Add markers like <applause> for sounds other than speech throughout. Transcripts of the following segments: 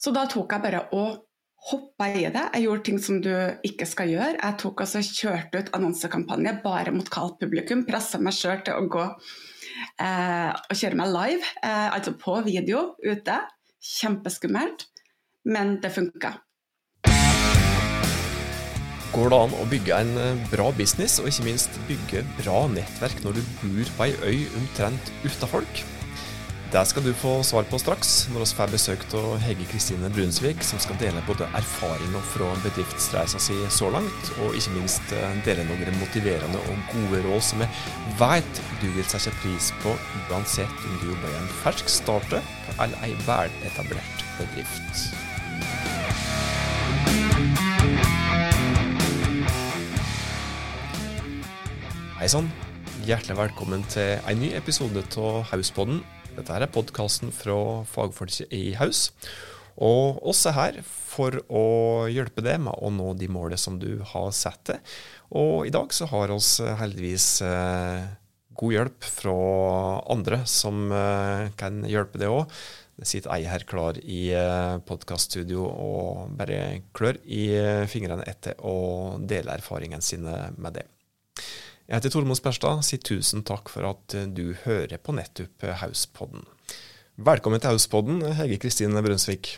Så da tok jeg bare og hoppa i det. Jeg gjorde ting som du ikke skal gjøre. Jeg tok altså kjørte ut annonsekampanje bare mot kaldt publikum. Pressa meg sjøl til å gå eh, og kjøre meg live, eh, altså på video ute. Kjempeskummelt, men det funka. Går det an å bygge en eh, bra business, og ikke minst bygge bra nettverk når du bor på ei øy omtrent uten folk? Det skal du få svar på straks, når vi får besøk av Hege Kristine Brunsvik, som skal dele både erfaringer fra bedriftsreisa si så langt, og ikke minst eh, dele noen motiverende og gode råd som jeg vet du vil sette pris på, uansett om du jobber i en fersk startup eller ei veletablert bedrift. Hei sann. Hjertelig velkommen til en ny episode av Hauspodden. Dette er podkasten fra fagfolket i Haus. Og oss er her for å hjelpe deg med å nå de målene som du har satt deg. Og i dag så har oss heldigvis eh, god hjelp fra andre som eh, kan hjelpe deg òg. Det sitter ei her klar i eh, podkaststudio og bare klør i eh, fingrene etter å dele erfaringene sine med det. Jeg heter Tormod Sperstad. Si tusen takk for at eh, du hører på nettopp eh, Hauspodden. Velkommen til Hauspodden, Hege Kristine Brunsvik.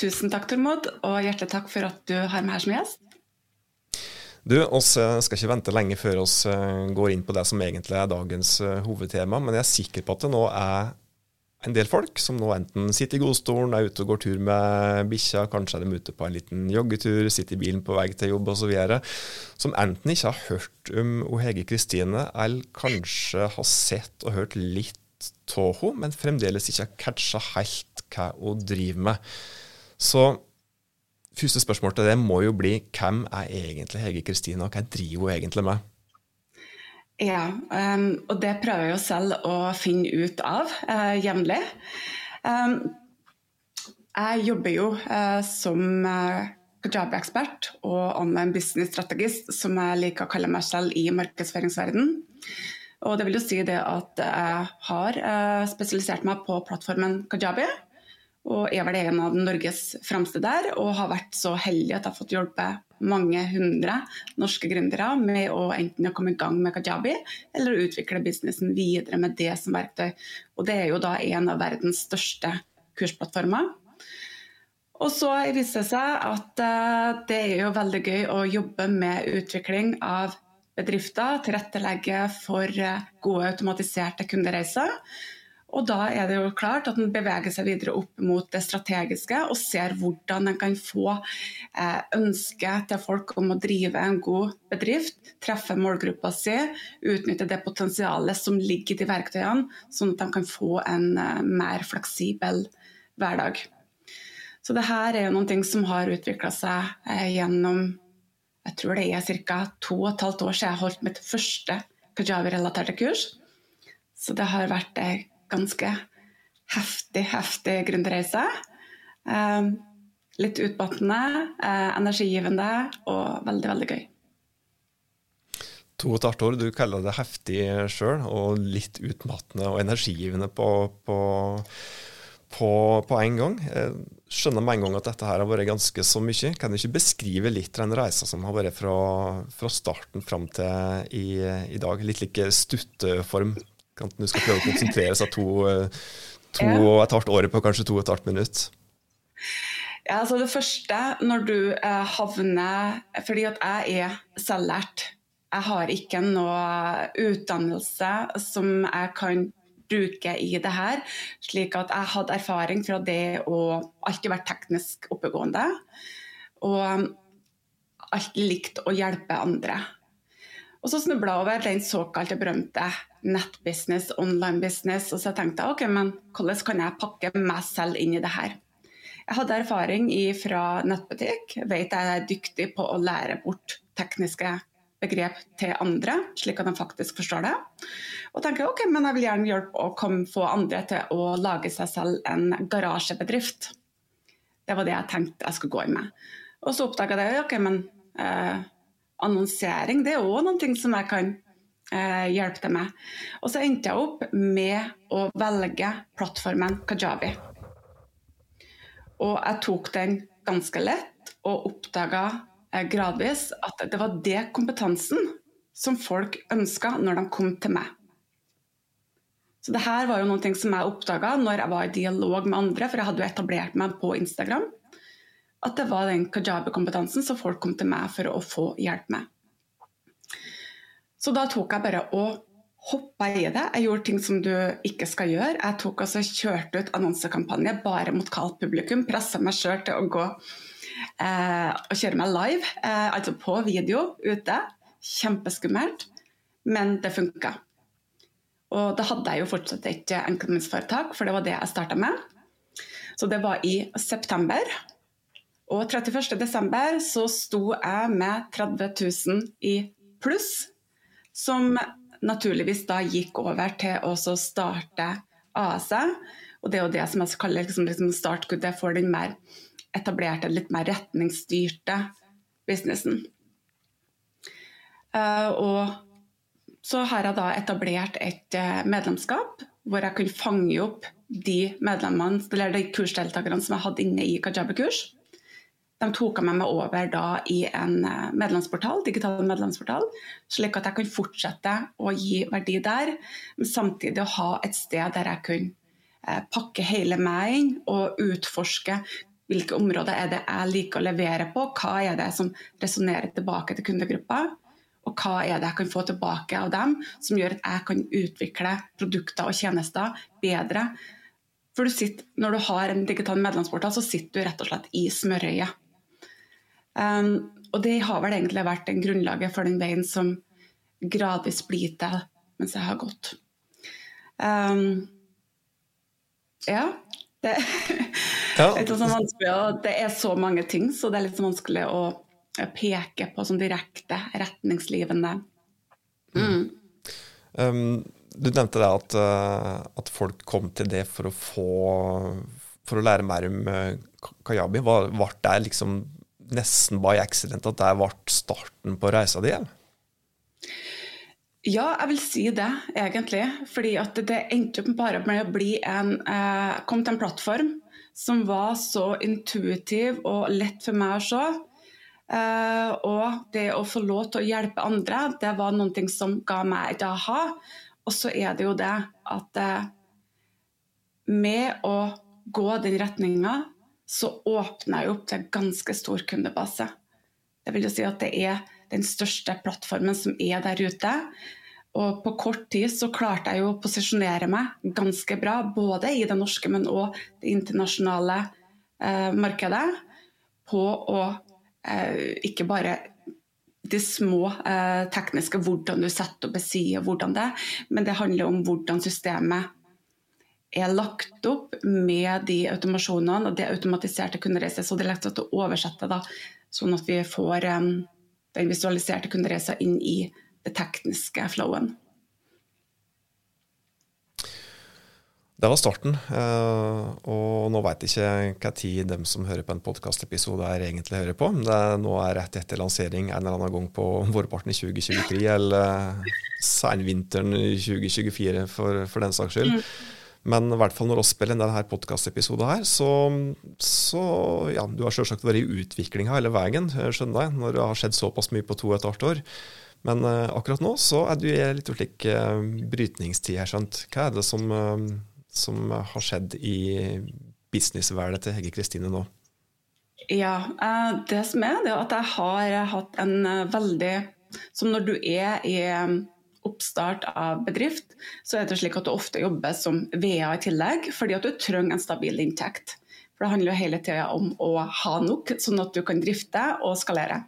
Tusen takk, Tormod, og hjertelig takk for at du har meg her som gjest. Du, oss eh, skal ikke vente lenge før oss går inn på det som egentlig er dagens hovedtema, men jeg er sikker på at det nå er en del folk som nå enten sitter i godstolen, er ute og går tur med bikkja, kanskje er de ute på en liten joggetur, sitter i bilen på vei til jobb osv., som enten ikke har hørt om Hege Kristine, eller kanskje har sett og hørt litt av henne, men fremdeles ikke har catcha helt hva hun driver med. Så første spørsmål til det må jo bli hvem er egentlig Hege Kristine, og hva driver hun egentlig med? Ja, um, og det prøver jeg jo selv å finne ut av uh, jevnlig. Um, jeg jobber jo uh, som kajabi-ekspert og online business-strategist, som jeg liker å kalle meg selv i markedsføringsverden. Og det vil jo si det at jeg har uh, spesialisert meg på plattformen Kajabi. Og er vel en av Norges fremste der, og har vært så heldig at jeg har fått hjelpe mange hundre norske gründere med å enten komme i gang med kajabi, eller utvikle businessen videre med det som verktøy. Og det er jo da en av verdens største kursplattformer. Og så viser det seg at uh, det er jo veldig gøy å jobbe med utvikling av bedrifter, tilrettelegge for uh, gode automatiserte kundereiser. Og da er det jo klart at en beveger seg videre opp mot det strategiske og ser hvordan en kan få eh, ønsket til folk om å drive en god bedrift, treffe målgruppa si, utnytte det potensialet som ligger i de verktøyene, sånn at de kan få en eh, mer fleksibel hverdag. Så det her er jo ting som har utvikla seg eh, gjennom jeg tror det er ca. to og et halvt år siden jeg holdt mitt første kajabi-relaterte kurs. Så det har vært ganske heftig, heftig gründerreise. Eh, litt utmattende, eh, energigivende og veldig, veldig gøy. To og et halvt år, du kaller det heftig sjøl, og litt utmattende og energigivende på, på, på, på, en gang. Jeg skjønner med en gang at dette her har vært ganske så mye. Kan du ikke beskrive litt den reisa som har vært fra, fra starten fram til i, i dag? Litt like stutteform at du skal prøve å konsentrere seg to, eh, to ja. og et halvt året på kanskje to og et halvt minutt? Ja, altså Det første, når du eh, havner Fordi at jeg er selvlært. Jeg har ikke noe utdannelse som jeg kan bruke i det her. Slik at jeg hadde erfaring fra det å alltid være teknisk oppegående. Og alltid likt å hjelpe andre. Og så snubla jeg over den såkalte berømte nettbusiness, online business. Og så tenkte jeg ok, men hvordan kan jeg pakke meg selv inn i det her? Jeg hadde erfaring fra nettbutikk, vet jeg er dyktig på å lære bort tekniske begrep til andre, slik at de faktisk forstår det. Og tenker ok, men jeg vil gjerne hjelpe å komme, få andre til å lage seg selv en garasjebedrift. Det var det jeg tenkte jeg skulle gå inn med. Og så oppdaga jeg ok, men eh, annonsering det er òg noe som jeg kan eh, hjelpe til med. Og så endte jeg opp med å velge plattformen Kajabi. Og jeg tok den ganske lett og oppdaga eh, gradvis at det var det kompetansen som folk ønska når de kom til meg. Så det her var jo noe som jeg oppdaga når jeg var i dialog med andre, for jeg hadde jo etablert meg på Instagram. At det var den kajabi-kompetansen som folk kom til meg for å få hjelp med. Så da tok jeg bare og hoppa i det. Jeg gjorde ting som du ikke skal gjøre. Jeg tok altså kjørte ut annonsekampanje bare mot kaldt publikum. Pressa meg sjøl til å gå eh, og kjøre meg live, eh, altså på video ute. Kjempeskummelt, men det funka. Og da hadde jeg jo fortsatt et enkeltmannsforetak, for det var det jeg starta med. Så det var i september. Og 31.12. så sto jeg med 30 000 i pluss, som naturligvis da gikk over til å starte AS-et. Og det er jo det som jeg kaller liksom, liksom startskuddet for den mer etablerte, litt mer retningsstyrte businessen. Uh, og så har jeg da etablert et uh, medlemskap hvor jeg kunne fange opp de medlemmene, eller de kursdeltakerne som jeg hadde inne i Kajabi-kurs. De tok meg med over da i en eh, medlemsportal, digital medlemsportal, slik at jeg kunne fortsette å gi verdi der, men samtidig ha et sted der jeg kunne eh, pakke hele meg inn og utforske hvilke områder er det jeg liker å levere på, hva er det som resonnerer tilbake til kundegruppa, og hva er det jeg kan få tilbake av dem som gjør at jeg kan utvikle produkter og tjenester bedre. For du sitter, Når du har en digital medlemsportal, så sitter du rett og slett i smørøyet. Um, og det har vel egentlig vært den grunnlaget for den veien som gradvis blir til mens jeg har gått. Um, ja. Det, <laughs> ja. det, er vanskelig, det er så mange ting, så det er litt vanskelig å peke på som direkte retningsgivende. Mm. Um, du nevnte det at, uh, at, folk kom til det for å få for å lære mer om uh, kajabi. Ble det liksom nesten by accident at det ble starten på reisa di? Ja, jeg vil si det, egentlig. Fordi at det endte opp bare med å bli en eh, kom til en plattform som var så intuitiv og lett for meg å se. Eh, og det å få lov til å hjelpe andre, det var noe som ga meg et aha. Og så er det jo det at eh, med å gå den retninga, så åpner jeg opp til en ganske stor kundebase. Det vil jo si at det er den største plattformen som er der ute. Og på kort tid så klarte jeg jo å posisjonere meg ganske bra, både i det norske, men òg det internasjonale eh, markedet, på å eh, ikke bare de små eh, tekniske, hvordan du setter opp en side, hvordan det, men det handler om hvordan systemet er lagt opp med de automasjonene og det automatiserte kundereiser. Så det er lett å oversette, da, sånn at vi får um, den visualiserte kundereisa inn i det tekniske flowen. Det var starten, eh, og nå veit ikke hva tid dem som hører på en podkastepisode egentlig hører på. Det er nå er rett etter lansering en eller annen gang på vårparten i 2023, eller senvinteren 2024 for, for den saks skyld. Mm. Men i hvert fall når vi spiller denne podkastepisoden her, så, så ja, Du har selvsagt vært i utvikling hele veien, skjønner jeg, når det har skjedd såpass mye på to og et halvt år. Men uh, akkurat nå så er du i litt slik uh, brytningstid her, skjønt. Hva er det som, uh, som har skjedd i businessverden til Hegge Kristine nå? Ja, det som er, det er at jeg har hatt en veldig Som når du er i oppstart av bedrift, så er det slik at du ofte jobber som VA i tillegg, fordi at du trenger en stabil inntekt. For Det handler jo hele tida om å ha nok, sånn at du kan drifte og skalere.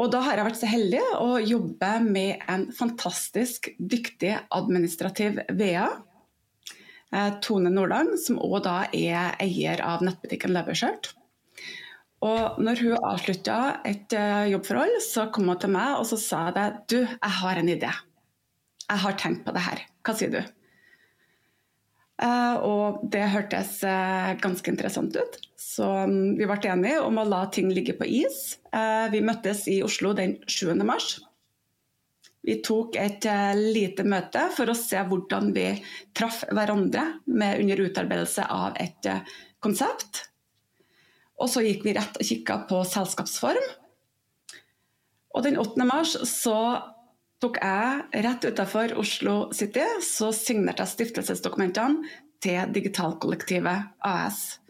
Og da har jeg vært så heldig å jobbe med en fantastisk dyktig administrativ VA. Eh, Tone Nordland, som òg er eier av nettbutikken Levershirt. Og når hun avslutta et uh, jobbforhold, så kom hun til meg og så sa det, du, jeg har en idé. Jeg har tenkt på det her. Hva sier du? Uh, og det hørtes uh, ganske interessant ut. Så um, vi ble enige om å la ting ligge på is. vi møttes i Oslo den 7. mars. Vi tok et lite møte for å se hvordan vi traff hverandre med under utarbeidelse av et konsept. Og så gikk vi rett og kikka på selskapsform. Og den 8. mars så tok jeg rett utafor Oslo City, så signerte jeg stiftelsesdokumentene til Digitalkollektivet AS.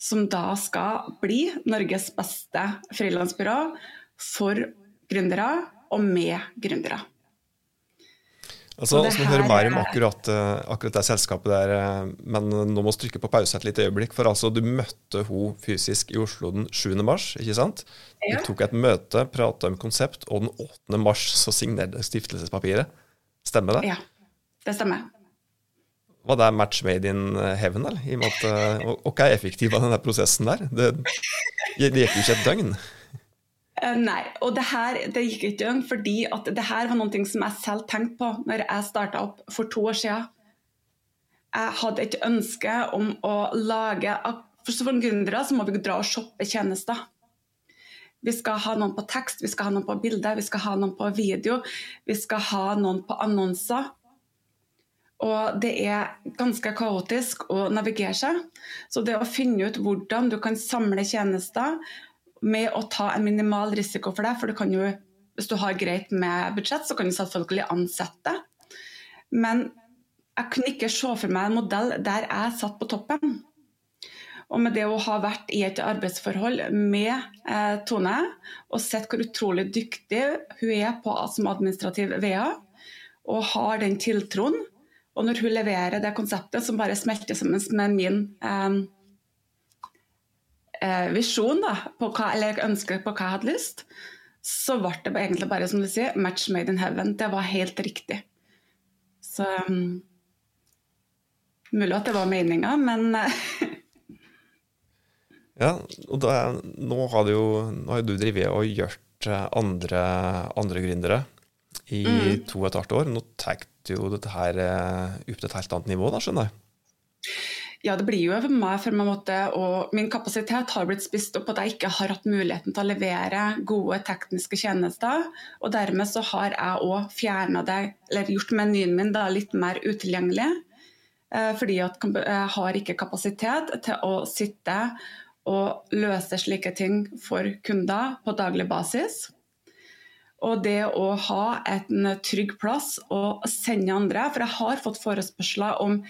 Som da skal bli Norges beste frilansbyrå for gründere og med gründere. Altså, altså vi hører mer om akkurat, eh, akkurat, det selskapet der, eh, men nå må vi trykke på pause et lite øyeblikk. For altså, du møtte hun fysisk i Oslo den 7. mars, ikke sant? Ja. Du tok et møte, prata om konsept, og den 8. mars så signerte stiftelsespapiret. Stemmer det? Ja, det stemmer. Var det match made in heaven, eller? I og eh, og, hva er effektiv av denne prosessen der? Det, det gikk jo ikke et døgn. Uh, nei, og det her det gikk ikke an, fordi at det her var noe som jeg selv tenkte på når jeg starta opp for to år siden. Jeg hadde et ønske om å lage For som gründere så må vi dra og shoppe tjenester. Vi skal ha noen på tekst, vi skal ha noen på bilde, vi skal ha noen på video, vi skal ha noen på annonser. Og det er ganske kaotisk å navigere seg. Så det å finne ut hvordan du kan samle tjenester, med å ta en minimal risiko for det. For du jo, hvis du har greit med budsjett, så kan du selvfølgelig ansette. Men jeg kunne ikke se for meg en modell der jeg satt på toppen. Og med det å ha vært i et arbeidsforhold med eh, Tone og sett hvor utrolig dyktig hun er på som administrativ VEA, og har den tiltroen, og når hun leverer det konseptet som bare smelter sammen med min eh, eh, visjon da, på hva, eller ønske på hva jeg hadde lyst, så ble det egentlig bare som du sier, match made in heaven. Det var helt riktig. Så um, Mulig at det var meninga, men <laughs> Ja, og da, nå har du jo nå har du drevet og gjort eh, andre, andre gründere i mm. to og et halvt år. Nå tar du jo dette her eh, opp til et helt annet nivå, da, skjønner jeg? Ja, det blir jo for meg, for meg måtte, og min kapasitet har blitt spist opp at jeg ikke har hatt muligheten til å levere gode tekniske tjenester. Og dermed så har jeg òg fjerna det, eller gjort menyen min da, litt mer utilgjengelig. Eh, fordi jeg har ikke kapasitet til å sitte og løse slike ting for kunder på daglig basis. Og det å ha en trygg plass å sende andre, for jeg har fått forespørsler om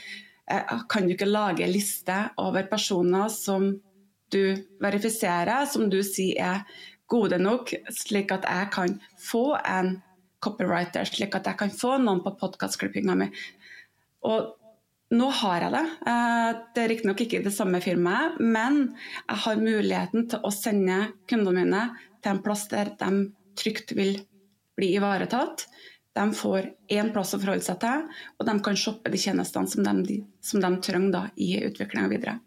kan du ikke lage en liste over personer som du verifiserer, som du sier er gode nok, slik at jeg kan få en copywriter, slik at jeg kan få noen på podkastklippinga mi. Og nå har jeg det. Eh, det er riktignok ikke i det samme firmaet, men jeg har muligheten til å sende kundene mine til en plass der de trygt vil bli ivaretatt. De får én plass å forholde seg til, og de kan shoppe de tjenestene som de, som de trenger da, i utviklinga videre.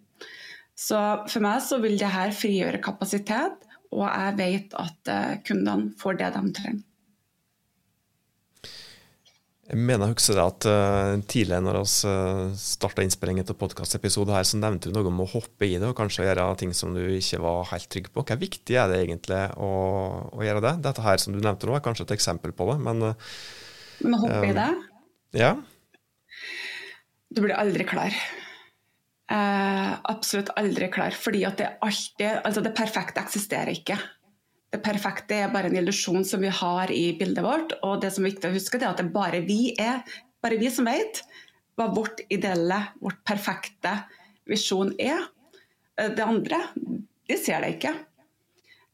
Så for meg så vil det her frigjøre kapasitet, og jeg vet at uh, kundene får det de trenger. Jeg mener jeg husker at uh, tidligere når vi uh, eh, starta innspillingen av podkastepisoden her, så nevnte du noe om å hoppe i det og kanskje gjøre ting som du ikke var helt trygg på. Hvor viktig er det egentlig å, å, gjøre det? Dette her som du nevnte nå, er kanskje et eksempel på det, men uh, men å hoppe um, i det Ja. Du blir aldri klar. Uh, absolutt aldri klar. Fordi at det alltid Altså, det perfekte eksisterer ikke. Det perfekte er bare en illusjon som vi har i bildet vårt. Og det som er viktig å huske, er at det bare vi er, bare vi som vet hva vårt ideelle, vårt perfekte visjon er. Det andre, de ser det ikke.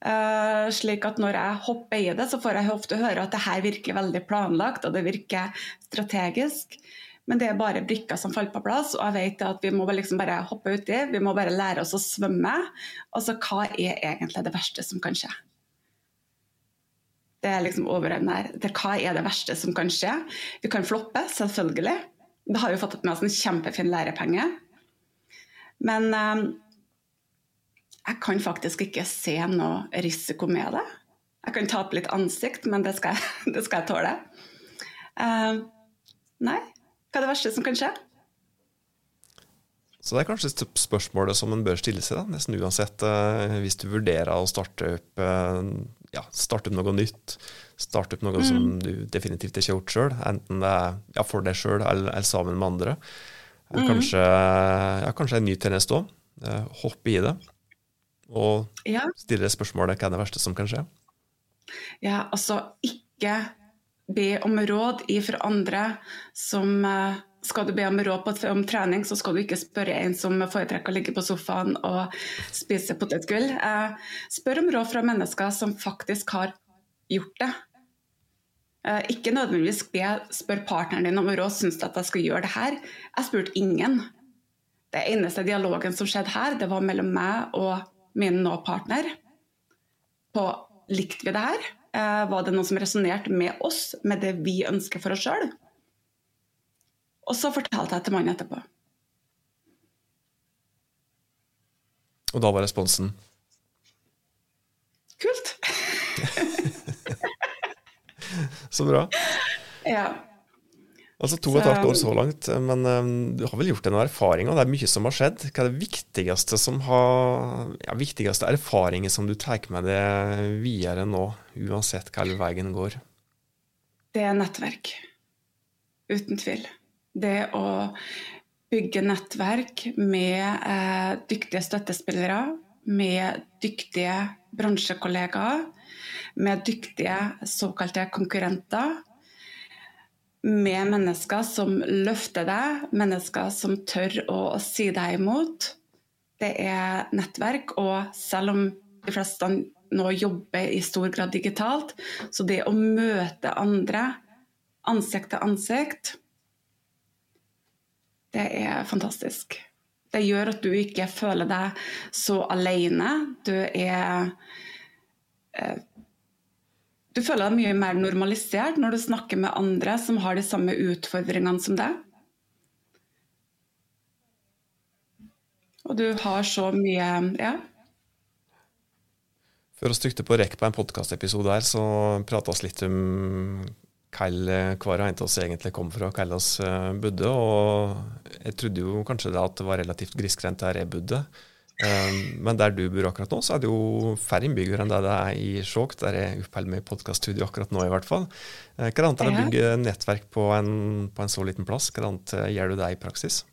Uh, slik at når jeg hopper i det, så får jeg ofte høre at det her virker veldig planlagt og det virker strategisk. Men det er bare brikker som faller på plass, og jeg vet at vi må liksom bare hoppe uti. Vi må bare lære oss å svømme. Altså, hva er egentlig det verste som kan skje? Det er liksom overordnet her. Til hva er det verste som kan skje? Vi kan floppe, selvfølgelig. Det har jo fått med oss en kjempefin lærepenge. Men um, jeg kan faktisk ikke se noe risiko med det. Jeg kan tape litt ansikt, men det skal jeg, <laughs> det skal jeg tåle. Uh, nei, hva er det verste som kan skje? Så det er kanskje et spørsmål som en bør stille seg, da, nesten uansett. Uh, hvis du vurderer å starte opp, uh, ja, starte opp noe nytt, starte opp noe mm. som du definitivt ikke har gjort sjøl, enten det er ja, for deg sjøl eller, eller, sammen med andre. Eller mm. kanskje, ja, kanskje en ny tjeneste òg. Eh, hoppe i det og Ja. stille spørsmålet hva er det verste som kan skje? Ja, altså ikke be om råd ifra andre som eh, Skal du be om råd på, om trening, så skal du ikke spørre en som foretrekker å ligge på sofaen og spise potetgull. Eh, spør om råd fra mennesker som faktisk har gjort det. Eh, ikke nødvendigvis be, spør partneren din om råd, syns du at jeg skal gjøre det her? Jeg spurte ingen. Det eneste dialogen som skjedde her, det var mellom meg og min nå-partner. På likte vi det her? Eh, var det noe som resonnerte med oss, med det vi ønsker for oss sjøl? Og så fortalte jeg til mannen etterpå. Og da var responsen Kult! <laughs> så bra. Ja. Altså to og et halvt år så langt, men um, du har vel gjort deg noen erfaringer? Det er mye som har skjedd. Hva er det viktigste som har ja, viktigste erfaringer som du tar med deg videre nå, uansett hva veien går? Det er nettverk. Uten tvil. Det å bygge nettverk med eh, dyktige støttespillere, med dyktige bransjekollegaer, med dyktige såkalte konkurrenter. Med mennesker som løfter deg, mennesker som tør å si deg imot. Det er nettverk, og selv om de fleste nå jobber i stor grad digitalt, så det å møte andre ansikt til ansikt, det er fantastisk. Det gjør at du ikke føler deg så alene. Du er eh, Du føler deg mye mer normalisert når du snakker med andre som har de samme utfordringene som deg. Og du har så mye Ja. Før vi trykte på rekk på en podkastepisode her, så prata vi litt om hvor hver en av oss egentlig kom fra, hvor eh, bodde. Og jeg trodde jo kanskje det at det var relativt grisgrendt der jeg bodde. Eh, Men der du bor akkurat nå, så er det jo færre innbyggere enn det det er i Skjåk, der jeg oppholder meg i podkaststudio akkurat nå, i hvert fall. Eh, Hva annet er det å bygge nettverk på en, på en så liten plass? Hva annet eh, gjør du det i praksis?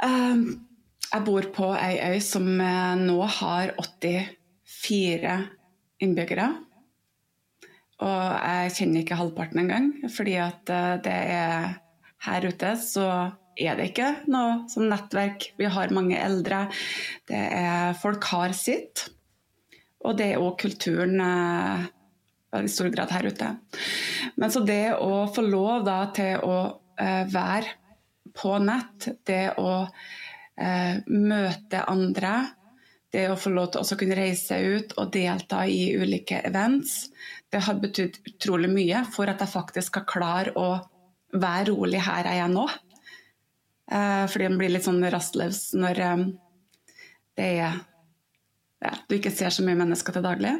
Um, jeg bor på ei øy som eh, nå har 84 innbyggere. Og jeg kjenner ikke halvparten engang, fordi at eh, det er her ute så er det ikke noe som nettverk. Vi har mange eldre. Det er, folk har sitt. Og det er òg kulturen eh, i stor grad her ute. Men så det å få lov da til å eh, være på nett, det å eh, møte andre, det å få lov til å kunne reise ut og delta i ulike events, det har betydd utrolig mye for at jeg faktisk skal klare å være rolig her jeg er nå. Eh, fordi en blir litt sånn rastløs når eh, det er ja, du ikke ser så mye mennesker til daglig.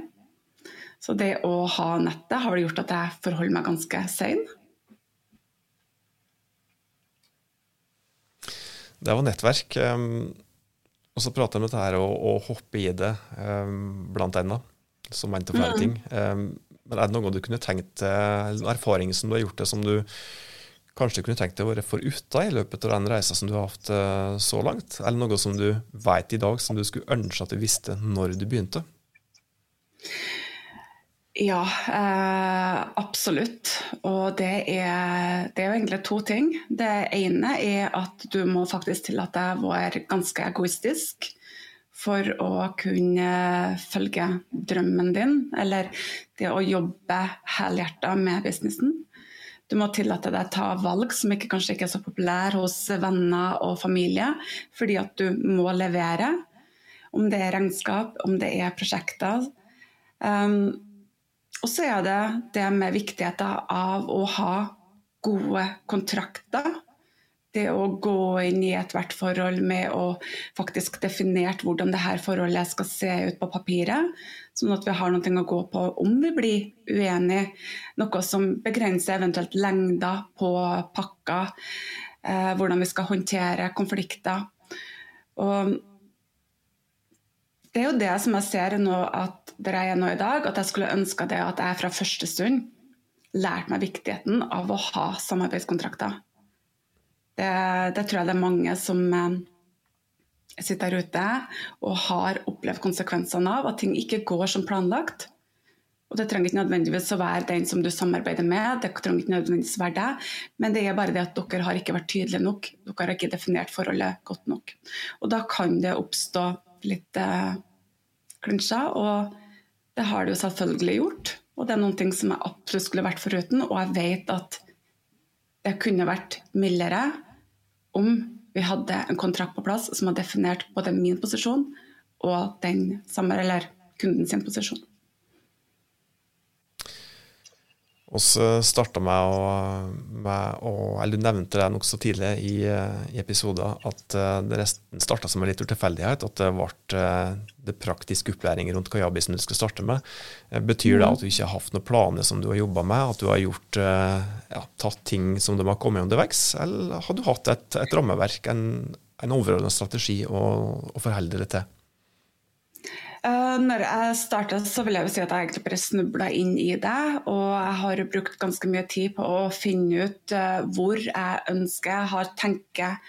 Så det å ha nettet har gjort at jeg forholder meg ganske sein. Det var nettverk. Um, og så prater vi om dette her å, hoppe i det, blant enda, som mente flere Mm. ting. Men er det noe du kunne tenkt deg, en erfaring som du har gjort det, som du kanskje kunne tenkt deg å være foruten i løpet av den reisa som du har hatt eh, så langt? Eller noe som du vet i dag, som du skulle ønske at du visste når du begynte? Ja, eh, absolutt. Og det er, det er jo egentlig to ting. Det ene er at du må faktisk tillate deg å være ganske egoistisk for å kunne følge drømmen din, eller det å jobbe helhjerta med businessen. Du må tillate deg å ta valg som ikke, kanskje ikke er så populære hos venner og familie, fordi at du må levere. Om det er regnskap, om det er prosjekter. Um, og så er det det med viktigheten av å ha gode kontrakter. Det å gå inn i ethvert forhold med å faktisk definert hvordan det her forholdet skal se ut på papiret. Sånn at vi har noe å gå på om vi blir uenige. Noe som begrenser eventuelt lengder på pakker. Eh, hvordan vi skal håndtere konflikter. Og det er jo det som jeg ser nå at der jeg er nå i dag, at jeg skulle ønska det at jeg fra første stund lærte meg viktigheten av å ha samarbeidskontrakter. Det, det tror jeg det er mange som eh, sitter der ute og har opplevd konsekvensene av at ting ikke går som planlagt. Og det trenger ikke nødvendigvis å være den som du samarbeider med, det trenger ikke nødvendigvis være deg, men det er bare det at dere har ikke vært tydelige nok. Dere har ikke definert forholdet godt nok. Og da kan det oppstå litt eh, klinsjer, og det har det jo selvfølgelig gjort. Og det er noen ting som jeg absolutt skulle vært foruten, og jeg vet at det kunne vært mildere om vi hadde en kontrakt på plass som har definert både min posisjon og den samme, eller kunden sin posisjon. Vi starta med å, med å, eller Du nevnte det nokså tidlig i, i episoden at eh, det resten starta som en litt tilfeldighet. At det ble eh, det praktiske opplæring rundt Kajabisen du skal starte med. Eh, betyr det mm. at du ikke har hatt noen planer som du har jobba med? At du har gjort, ja, tatt ting som de har kommet underveis? Eller har du hatt et, et rammeverk, en, en overordna strategi å, å forholde deg til? Uh, når jeg starta, vil jeg jo si at jeg egentlig bare snubla inn i det. Og jeg har brukt ganske mye tid på å finne ut uh, hvor jeg ønsker. Jeg har tenker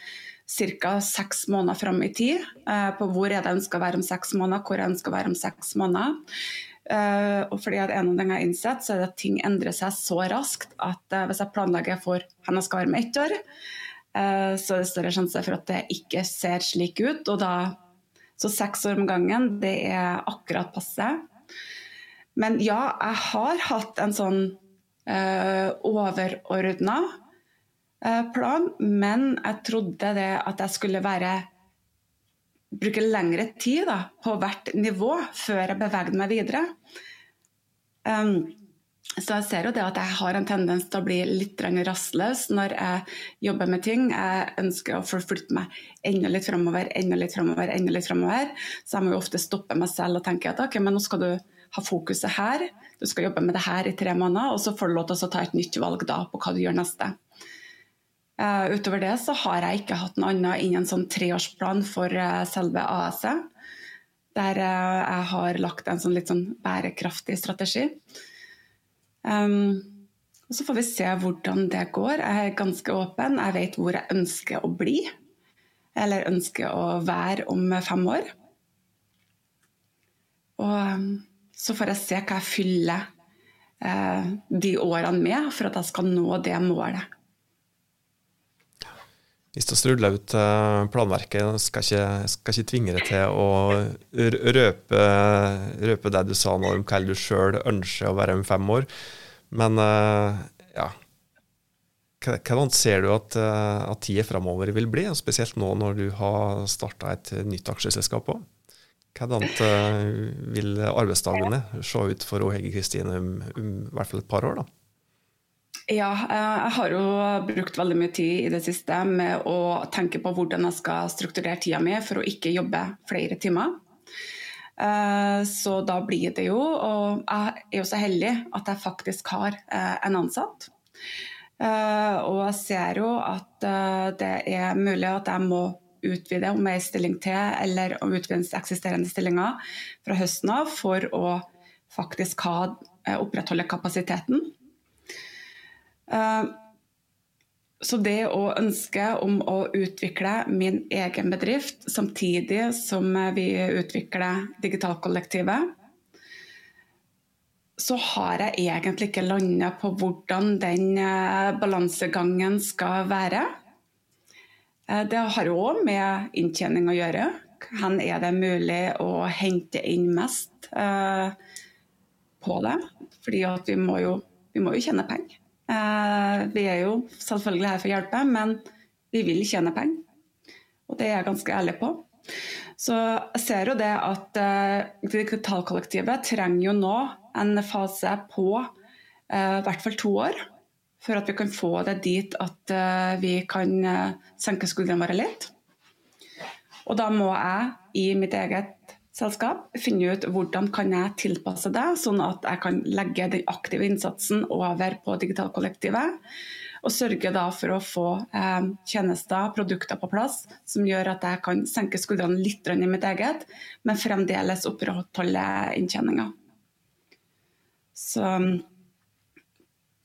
ca. seks måneder fram i tid uh, på hvor jeg ønsker å være om seks måneder, hvor jeg ønsker å være om seks måneder. og fordi at en av tingene jeg har innsett, så er det at ting endrer seg så raskt at hvis jeg planlegger for hvor jeg skal være om ett år, så er det større sjanse for at det ikke ser slik ut. og da så seks år om gangen, det er akkurat passe. Men ja, jeg har hatt en sånn uh, overordna uh, plan, men jeg trodde det at jeg skulle være bruke lengre tid da, på hvert nivå før jeg bevegde meg videre. Um, så jeg ser jo det at jeg har en tendens til å bli litt rastløs når jeg jobber med ting. Jeg ønsker å forflytte meg enda litt framover, enda litt framover, enda litt framover. Så jeg må jo ofte stoppe meg selv og tenke at ok, men nå skal du ha fokuset her. Du skal jobbe med det her i tre måneder, og så får du lov til å ta et nytt valg da på hva du gjør neste. Uh, utover det så har jeg ikke hatt noe annet enn en sånn treårsplan for uh, selve AS-et. Der uh, jeg har lagt en sånn litt sånn bærekraftig strategi. Um, og Så får vi se hvordan det går. Jeg er ganske åpen. Jeg vet hvor jeg ønsker å bli. Eller ønsker å være om fem år. Og um, så får jeg se hva jeg fyller uh, de årene med for at jeg skal nå det målet. Hvis du strudler ut eh, planverket, skal ikke, skal ikke tvinge deg til å røpe, røpe det du sa nå om hva du sjøl ønsker å være om fem år. Men eh, ja Hvordan ser du at, eh, at tida framover vil bli, spesielt nå når du har starta et nytt aksjeselskap òg? Hvordan vil arbeidsdagene se ut for Hege Kristine om, om i hvert fall et par år? da? Ja, eh, jeg har jo brukt veldig mye tid i det siste med å tenke på hvordan jeg skal strukturere tida mi for å ikke jobbe flere timer. Eh, så da blir det jo Og jeg er jo så heldig at jeg faktisk har eh, en ansatt. Og jeg ser jo at det er mulig at jeg må utvide om ei stilling til, eller om utvide eksisterende stillinger fra høsten av for å faktisk ha, opprettholde kapasiteten. Eh, så det å ønske om å utvikle min egen bedrift samtidig som vi utvikler Digitalkollektivet, så har jeg egentlig ikke landa på hvordan den eh, balansegangen skal være. Eh, det har jo òg med inntjening å gjøre. Hvor er det mulig å hente inn mest på det? Fordi vi vi må jo tjene penger. Eh, vi er jo selvfølgelig her for å hjelpe, men vi vil tjene penger. Og det er jeg ganske ærlig på. Så jeg ser jo det at uh, digitalkollektivet trenger jo nå en fase på uh, i hvert fall to år. For at vi kan få det dit at vi kan senke skuldrene våre litt. Og da må jeg i mitt eget selskap. Finne ut hvordan kan jeg tilpasse det, sånn at jeg kan legge den aktive innsatsen over på digitalkollektivet. Og sørge for å få eh, tjenester, produkter på plass som gjør at jeg kan senke skuldrene litt i mitt eget, men fremdeles opprettholde inntjeninga. Så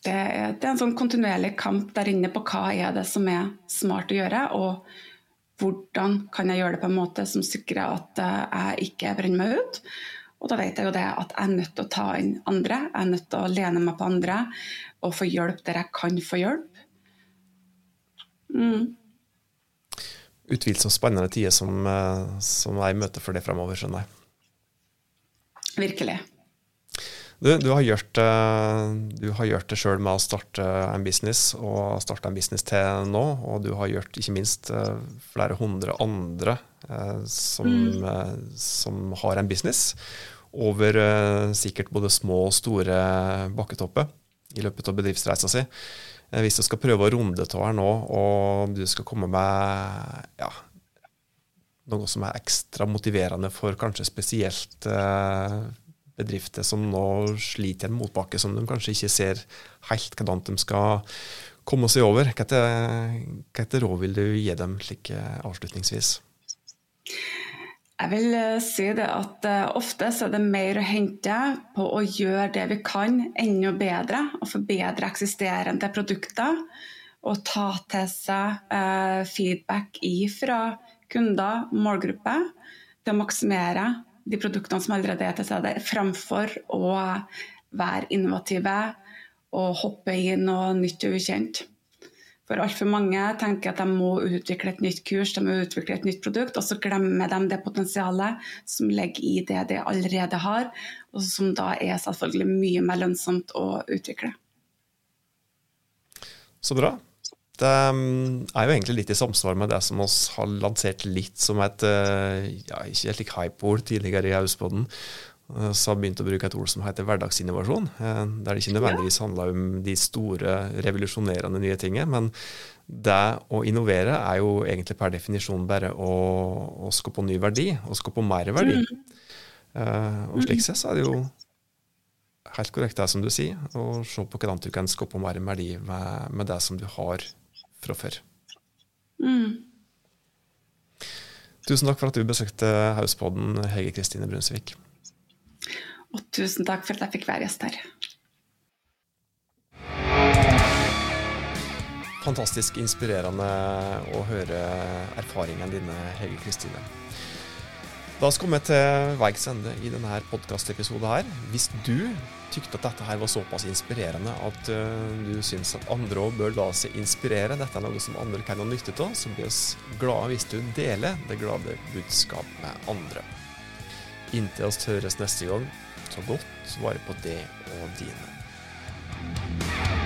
det er, det er, en sånn kontinuerlig kamp der inne på hva er det som er smart å gjøre. og hvordan kan jeg gjøre det på en måte som sikrer at jeg ikke brenner meg ut. Og da vet jeg jo det at jeg er nødt til å ta inn andre, jeg er nødt til å lene meg på andre og få hjelp der jeg kan få hjelp. Mm. Utvilsomt spennende tider som, eh, som jeg møter for det fremover, skjønner jeg. Virkelig. Du, du, har gjort, eh, du har gjort det sjøl med å starte en business, og starte en business til nå. Og du har gjort ikke minst eh, flere hundre andre som, mm. som har en business over sikkert både små og store bakketopper i løpet av bedriftsreisa si. Hvis du skal prøve å runde av her nå, og du skal komme med ja, noe som er ekstra motiverende for kanskje spesielt bedrifter som nå sliter i en motbakke som de kanskje ikke ser helt hvordan de skal komme seg over. Etter råd vil du gi dem slik avslutningsvis? Jeg vil eh, si det at uh, ofte så er det mer å hente på å gjøre det vi kan enda bedre, og forbedre eksisterende produkter. Og ta til seg feedback fra kunder, målgruppe, til å maksimere de produktene som allerede er til stede, framfor å være innovative og hoppe i noe nytt og ukjent. For altfor mange tenker at de må utvikle et nytt kurs, de må utvikle et nytt produkt, og så glemmer de det potensialet som ligger i det de allerede har, og som da er selvfølgelig mye mer lønnsomt å utvikle. Så bra. Det um, er jo egentlig litt i samsvar med det som oss har lansert litt som et uh, ja, ikke et hype-ord tidligere i Hauspodden, Eh, så har begynt å bruke et ord som heter hverdagsinnovasjon. Eh, der det ikke nødvendigvis handler om de store, revolusjonerende nye tingene. Men det å innovere er jo egentlig per definisjon bare å, å skape ny verdi, å skape mer verdi. Uh, og slik sett så er det jo helt korrekt det som du sier, å se på hvordan du kan skape mer verdi med, med, det som du har fra før. Mm. Tusen takk for at du besøkte Hauspodden, Hege Kristine Brunsvik. Og tusen takk for at jeg fikk være gjest her. Fantastisk inspirerende å høre erfaringene dine, Hege Kristine. Da skal vi til veis ende i denne podkastepisoden her. Hvis du tykte at dette her var såpass inspirerende at uh, du syns at andre òg bør la seg inspirere, dette er noe som andre kan ha nytte av, så blir vi glade hvis du deler det glade budskap med andre. Inntil oss høres neste gang, ta godt vare på det og dine.